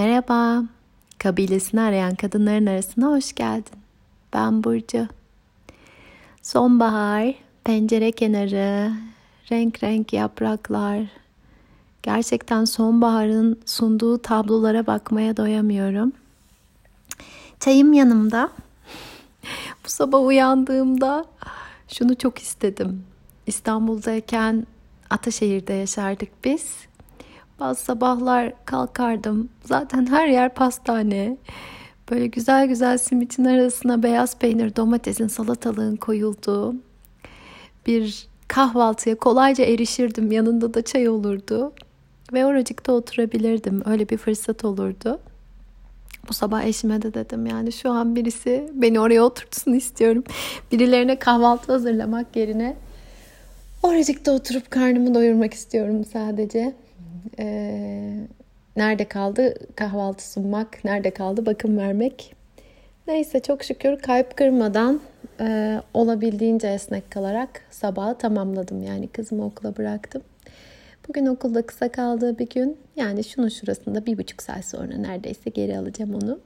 Merhaba, kabilesini arayan kadınların arasına hoş geldin. Ben Burcu. Sonbahar, pencere kenarı, renk renk yapraklar. Gerçekten sonbaharın sunduğu tablolara bakmaya doyamıyorum. Çayım yanımda. Bu sabah uyandığımda şunu çok istedim. İstanbul'dayken Ataşehir'de yaşardık biz. Bazı sabahlar kalkardım. Zaten her yer pastane. Böyle güzel güzel simitin arasına beyaz peynir, domatesin, salatalığın koyulduğu bir kahvaltıya kolayca erişirdim. Yanında da çay olurdu. Ve oracıkta oturabilirdim. Öyle bir fırsat olurdu. Bu sabah eşime de dedim yani şu an birisi beni oraya oturtsun istiyorum. Birilerine kahvaltı hazırlamak yerine oracıkta oturup karnımı doyurmak istiyorum sadece. Ee, nerede kaldı kahvaltı sunmak, nerede kaldı bakım vermek. Neyse çok şükür kalp kırmadan e, olabildiğince esnek kalarak sabahı tamamladım. Yani kızımı okula bıraktım. Bugün okulda kısa kaldığı bir gün. Yani şunun şurasında bir buçuk saat sonra neredeyse geri alacağım onu.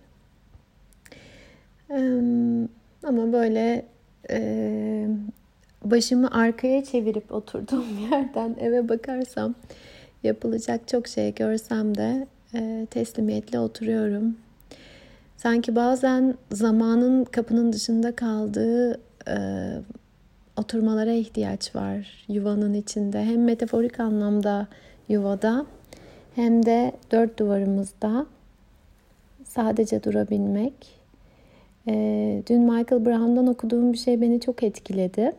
Ee, ama böyle e, başımı arkaya çevirip oturduğum yerden eve bakarsam yapılacak çok şey görsem de e, teslimiyetle oturuyorum. Sanki bazen zamanın kapının dışında kaldığı e, oturmalara ihtiyaç var yuvanın içinde. Hem metaforik anlamda yuvada hem de dört duvarımızda sadece durabilmek. E, dün Michael Brown'dan okuduğum bir şey beni çok etkiledi.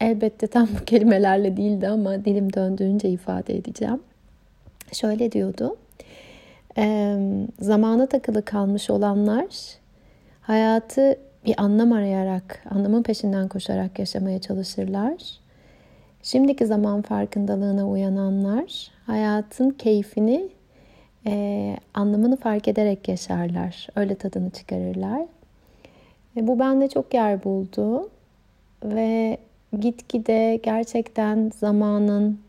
Elbette tam bu kelimelerle değildi ama dilim döndüğünce ifade edeceğim. Şöyle diyordu. E, zamana takılı kalmış olanlar hayatı bir anlam arayarak, anlamın peşinden koşarak yaşamaya çalışırlar. Şimdiki zaman farkındalığına uyananlar hayatın keyfini, e, anlamını fark ederek yaşarlar. Öyle tadını çıkarırlar. E, bu bende çok yer buldu ve gitgide gerçekten zamanın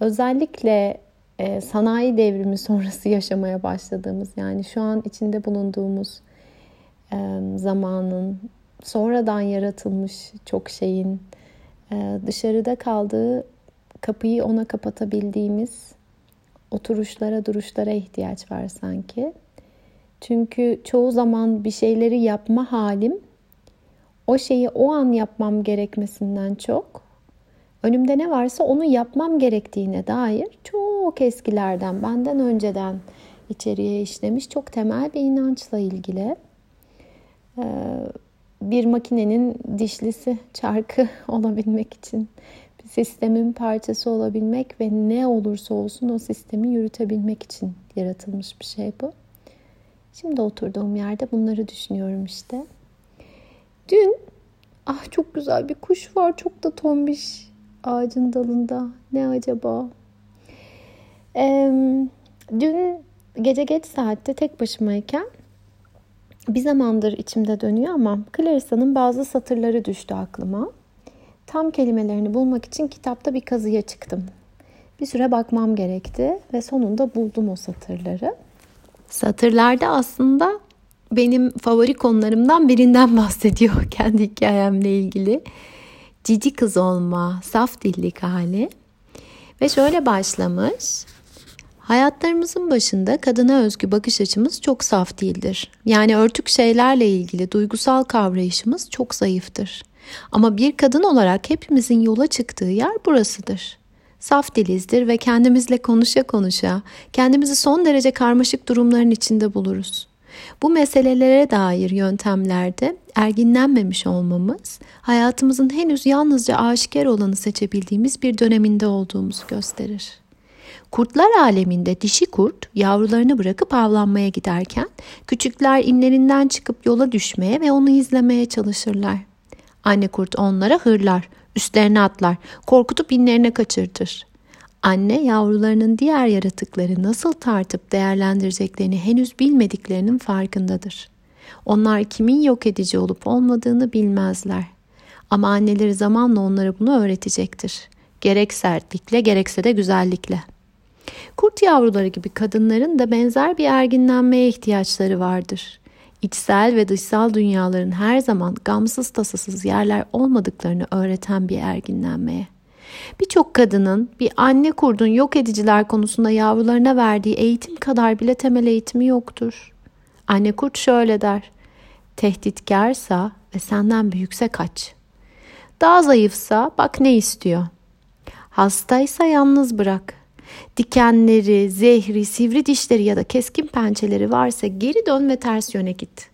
özellikle e, sanayi devrimi sonrası yaşamaya başladığımız yani şu an içinde bulunduğumuz e, zamanın sonradan yaratılmış çok şeyin e, dışarıda kaldığı kapıyı ona kapatabildiğimiz oturuşlara duruşlara ihtiyaç var sanki. Çünkü çoğu zaman bir şeyleri yapma halim o şeyi o an yapmam gerekmesinden çok önümde ne varsa onu yapmam gerektiğine dair çok eskilerden, benden önceden içeriye işlemiş çok temel bir inançla ilgili. Bir makinenin dişlisi, çarkı olabilmek için bir sistemin parçası olabilmek ve ne olursa olsun o sistemi yürütebilmek için yaratılmış bir şey bu. Şimdi oturduğum yerde bunları düşünüyorum işte. Dün ah çok güzel bir kuş var çok da tombiş ağacın dalında. Ne acaba? Ee, dün gece geç saatte tek başımayken bir zamandır içimde dönüyor ama Clarissa'nın bazı satırları düştü aklıma. Tam kelimelerini bulmak için kitapta bir kazıya çıktım. Bir süre bakmam gerekti ve sonunda buldum o satırları. Satırlarda aslında benim favori konularımdan birinden bahsediyor kendi hikayemle ilgili. Cici kız olma, saf dillik hali. Ve şöyle başlamış. Hayatlarımızın başında kadına özgü bakış açımız çok saf değildir. Yani örtük şeylerle ilgili duygusal kavrayışımız çok zayıftır. Ama bir kadın olarak hepimizin yola çıktığı yer burasıdır. Saf dilizdir ve kendimizle konuşa konuşa kendimizi son derece karmaşık durumların içinde buluruz. Bu meselelere dair yöntemlerde erginlenmemiş olmamız, hayatımızın henüz yalnızca aşikar olanı seçebildiğimiz bir döneminde olduğumuzu gösterir. Kurtlar aleminde dişi kurt yavrularını bırakıp avlanmaya giderken küçükler inlerinden çıkıp yola düşmeye ve onu izlemeye çalışırlar. Anne kurt onlara hırlar, üstlerine atlar, korkutup inlerine kaçırtır. Anne yavrularının diğer yaratıkları nasıl tartıp değerlendireceklerini henüz bilmediklerinin farkındadır. Onlar kimin yok edici olup olmadığını bilmezler. Ama anneleri zamanla onlara bunu öğretecektir. Gerek sertlikle gerekse de güzellikle. Kurt yavruları gibi kadınların da benzer bir erginlenmeye ihtiyaçları vardır. İçsel ve dışsal dünyaların her zaman gamsız tasasız yerler olmadıklarını öğreten bir erginlenmeye. Birçok kadının bir anne kurdun yok ediciler konusunda yavrularına verdiği eğitim kadar bile temel eğitimi yoktur. Anne kurt şöyle der. Tehditkarsa ve senden büyükse kaç. Daha zayıfsa bak ne istiyor. Hastaysa yalnız bırak. Dikenleri, zehri, sivri dişleri ya da keskin pençeleri varsa geri dön ve ters yöne git.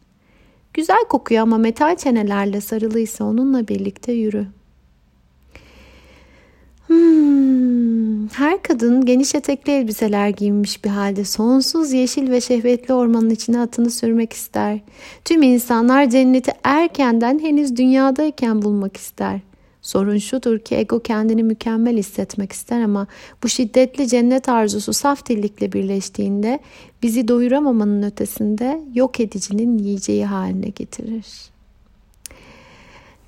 Güzel kokuyor ama metal çenelerle sarılıysa onunla birlikte yürü.'' Her kadın geniş etekli elbiseler giymiş bir halde sonsuz yeşil ve şehvetli ormanın içine atını sürmek ister. Tüm insanlar cenneti erkenden henüz dünyadayken bulmak ister. Sorun şudur ki ego kendini mükemmel hissetmek ister ama bu şiddetli cennet arzusu saf dillikle birleştiğinde bizi doyuramamanın ötesinde yok edicinin yiyeceği haline getirir.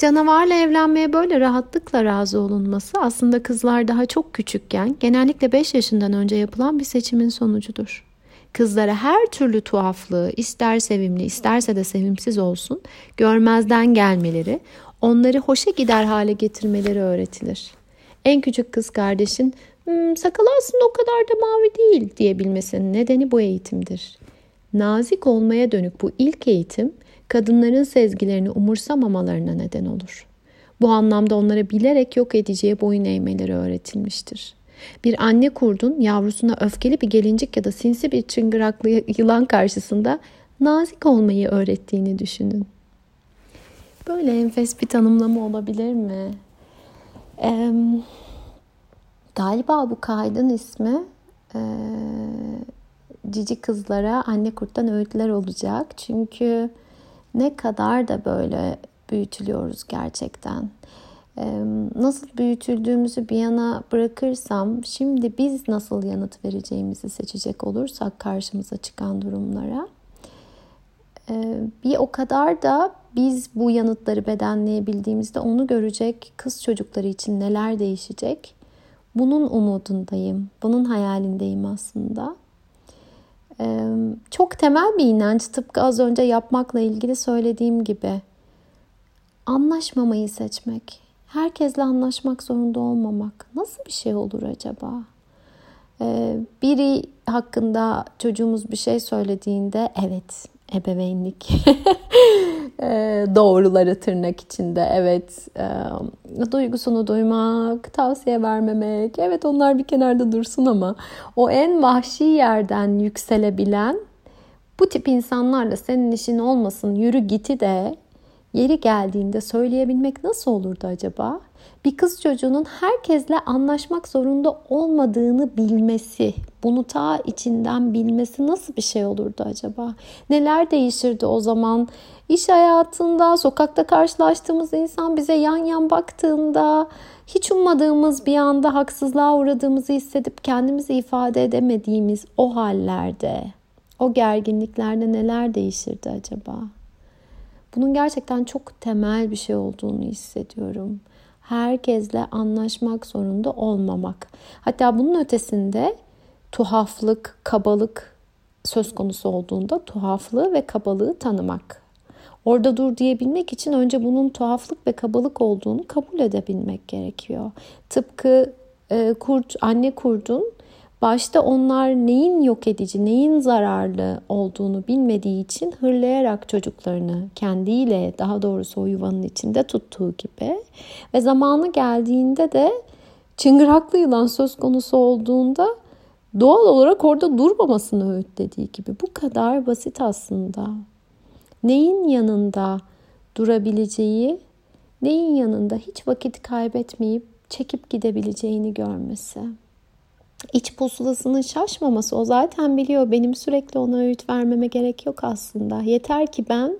Canavarla evlenmeye böyle rahatlıkla razı olunması aslında kızlar daha çok küçükken genellikle 5 yaşından önce yapılan bir seçimin sonucudur. Kızlara her türlü tuhaflığı ister sevimli isterse de sevimsiz olsun görmezden gelmeleri, onları hoşa gider hale getirmeleri öğretilir. En küçük kız kardeşin hmm, sakalı aslında o kadar da mavi değil diyebilmesinin nedeni bu eğitimdir. Nazik olmaya dönük bu ilk eğitim kadınların sezgilerini umursamamalarına neden olur. Bu anlamda onlara bilerek yok edeceği boyun eğmeleri öğretilmiştir. Bir anne kurdun yavrusuna öfkeli bir gelincik ya da sinsi bir çıngıraklı yılan karşısında nazik olmayı öğrettiğini düşünün. Böyle enfes bir tanımlama olabilir mi? Ee, galiba bu kaydın ismi e, cici kızlara anne kurttan öğütler olacak. Çünkü ne kadar da böyle büyütülüyoruz gerçekten. Nasıl büyütüldüğümüzü bir yana bırakırsam şimdi biz nasıl yanıt vereceğimizi seçecek olursak karşımıza çıkan durumlara bir o kadar da biz bu yanıtları bedenleyebildiğimizde onu görecek kız çocukları için neler değişecek bunun umudundayım bunun hayalindeyim aslında çok temel bir inanç tıpkı az önce yapmakla ilgili söylediğim gibi. Anlaşmamayı seçmek, herkesle anlaşmak zorunda olmamak nasıl bir şey olur acaba? Biri hakkında çocuğumuz bir şey söylediğinde evet ebeveynlik doğruları tırnak içinde evet e, duygusunu duymak tavsiye vermemek evet onlar bir kenarda dursun ama o en vahşi yerden yükselebilen bu tip insanlarla senin işin olmasın yürü giti de yeri geldiğinde söyleyebilmek nasıl olurdu acaba? Bir kız çocuğunun herkesle anlaşmak zorunda olmadığını bilmesi, bunu ta içinden bilmesi nasıl bir şey olurdu acaba? Neler değişirdi o zaman? İş hayatında, sokakta karşılaştığımız insan bize yan yan baktığında, hiç ummadığımız bir anda haksızlığa uğradığımızı hissedip kendimizi ifade edemediğimiz o hallerde, o gerginliklerde neler değişirdi acaba? Bunun gerçekten çok temel bir şey olduğunu hissediyorum herkesle anlaşmak zorunda olmamak. Hatta bunun ötesinde tuhaflık, kabalık söz konusu olduğunda tuhaflığı ve kabalığı tanımak. Orada dur diyebilmek için önce bunun tuhaflık ve kabalık olduğunu kabul edebilmek gerekiyor. Tıpkı e, kurt, anne kurdun Başta onlar neyin yok edici, neyin zararlı olduğunu bilmediği için hırlayarak çocuklarını kendiyle daha doğrusu o yuvanın içinde tuttuğu gibi ve zamanı geldiğinde de çıngıraklı yılan söz konusu olduğunda doğal olarak orada durmamasını öğütlediği gibi bu kadar basit aslında. Neyin yanında durabileceği, neyin yanında hiç vakit kaybetmeyip çekip gidebileceğini görmesi iç pusulasının şaşmaması o zaten biliyor. Benim sürekli ona öğüt vermeme gerek yok aslında. Yeter ki ben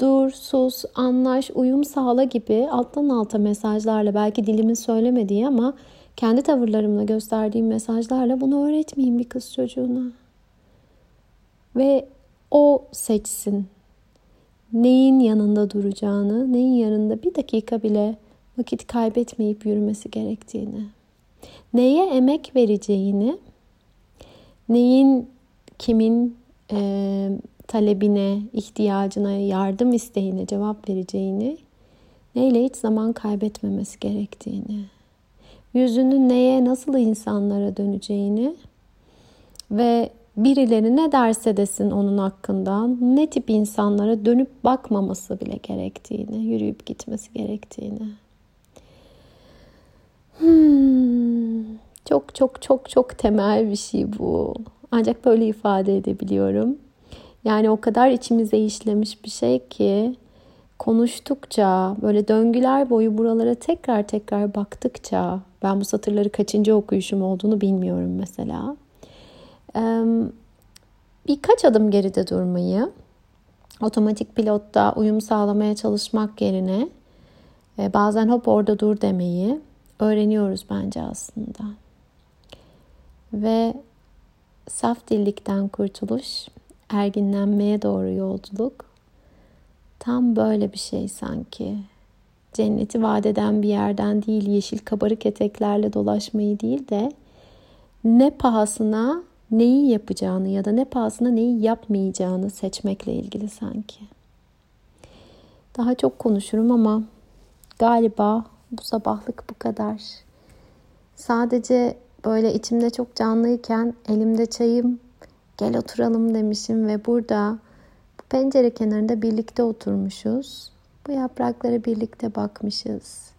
dur, sus, anlaş, uyum sağla gibi alttan alta mesajlarla belki dilimin söylemediği ama kendi tavırlarımla gösterdiğim mesajlarla bunu öğretmeyeyim bir kız çocuğuna. Ve o seçsin neyin yanında duracağını, neyin yanında bir dakika bile vakit kaybetmeyip yürümesi gerektiğini neye emek vereceğini neyin kimin e, talebine, ihtiyacına, yardım isteğine cevap vereceğini, neyle hiç zaman kaybetmemesi gerektiğini, yüzünü neye, nasıl insanlara döneceğini ve birileri ne derse desin onun hakkından ne tip insanlara dönüp bakmaması bile gerektiğini, yürüyüp gitmesi gerektiğini. Hmm, çok çok çok çok temel bir şey bu. Ancak böyle ifade edebiliyorum. Yani o kadar içimize işlemiş bir şey ki konuştukça, böyle döngüler boyu buralara tekrar tekrar baktıkça, ben bu satırları kaçıncı okuyuşum olduğunu bilmiyorum mesela. Birkaç adım geride durmayı, otomatik pilotta uyum sağlamaya çalışmak yerine e, bazen hop orada dur demeyi öğreniyoruz bence aslında. Ve saf dillikten kurtuluş, erginlenmeye doğru yolculuk tam böyle bir şey sanki. Cenneti vadeden bir yerden değil, yeşil kabarık eteklerle dolaşmayı değil de ne pahasına neyi yapacağını ya da ne pahasına neyi yapmayacağını seçmekle ilgili sanki. Daha çok konuşurum ama galiba bu sabahlık bu kadar. Sadece böyle içimde çok canlıyken elimde çayım gel oturalım demişim ve burada bu pencere kenarında birlikte oturmuşuz. Bu yapraklara birlikte bakmışız.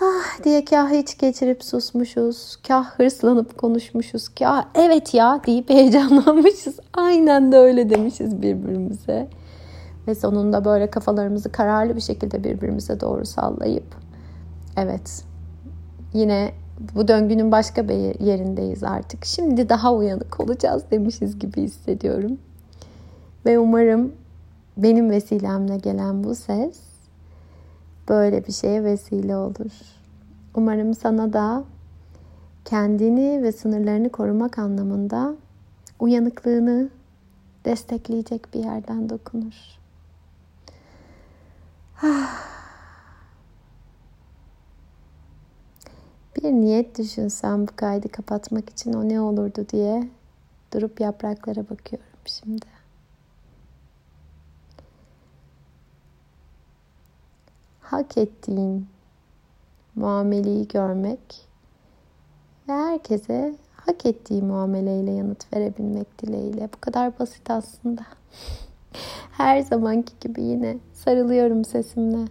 Ah diye kah hiç geçirip susmuşuz, kah hırslanıp konuşmuşuz, kah evet ya deyip heyecanlanmışız. Aynen de öyle demişiz birbirimize. Ve sonunda böyle kafalarımızı kararlı bir şekilde birbirimize doğru sallayıp evet yine bu döngünün başka bir yerindeyiz artık. Şimdi daha uyanık olacağız demişiz gibi hissediyorum. Ve umarım benim vesilemle gelen bu ses böyle bir şeye vesile olur. Umarım sana da kendini ve sınırlarını korumak anlamında uyanıklığını destekleyecek bir yerden dokunur. Bir niyet düşünsem bu kaydı kapatmak için o ne olurdu diye durup yapraklara bakıyorum şimdi. hak ettiğin muameleyi görmek ve herkese hak ettiği muameleyle yanıt verebilmek dileğiyle. Bu kadar basit aslında. Her zamanki gibi yine sarılıyorum sesimle.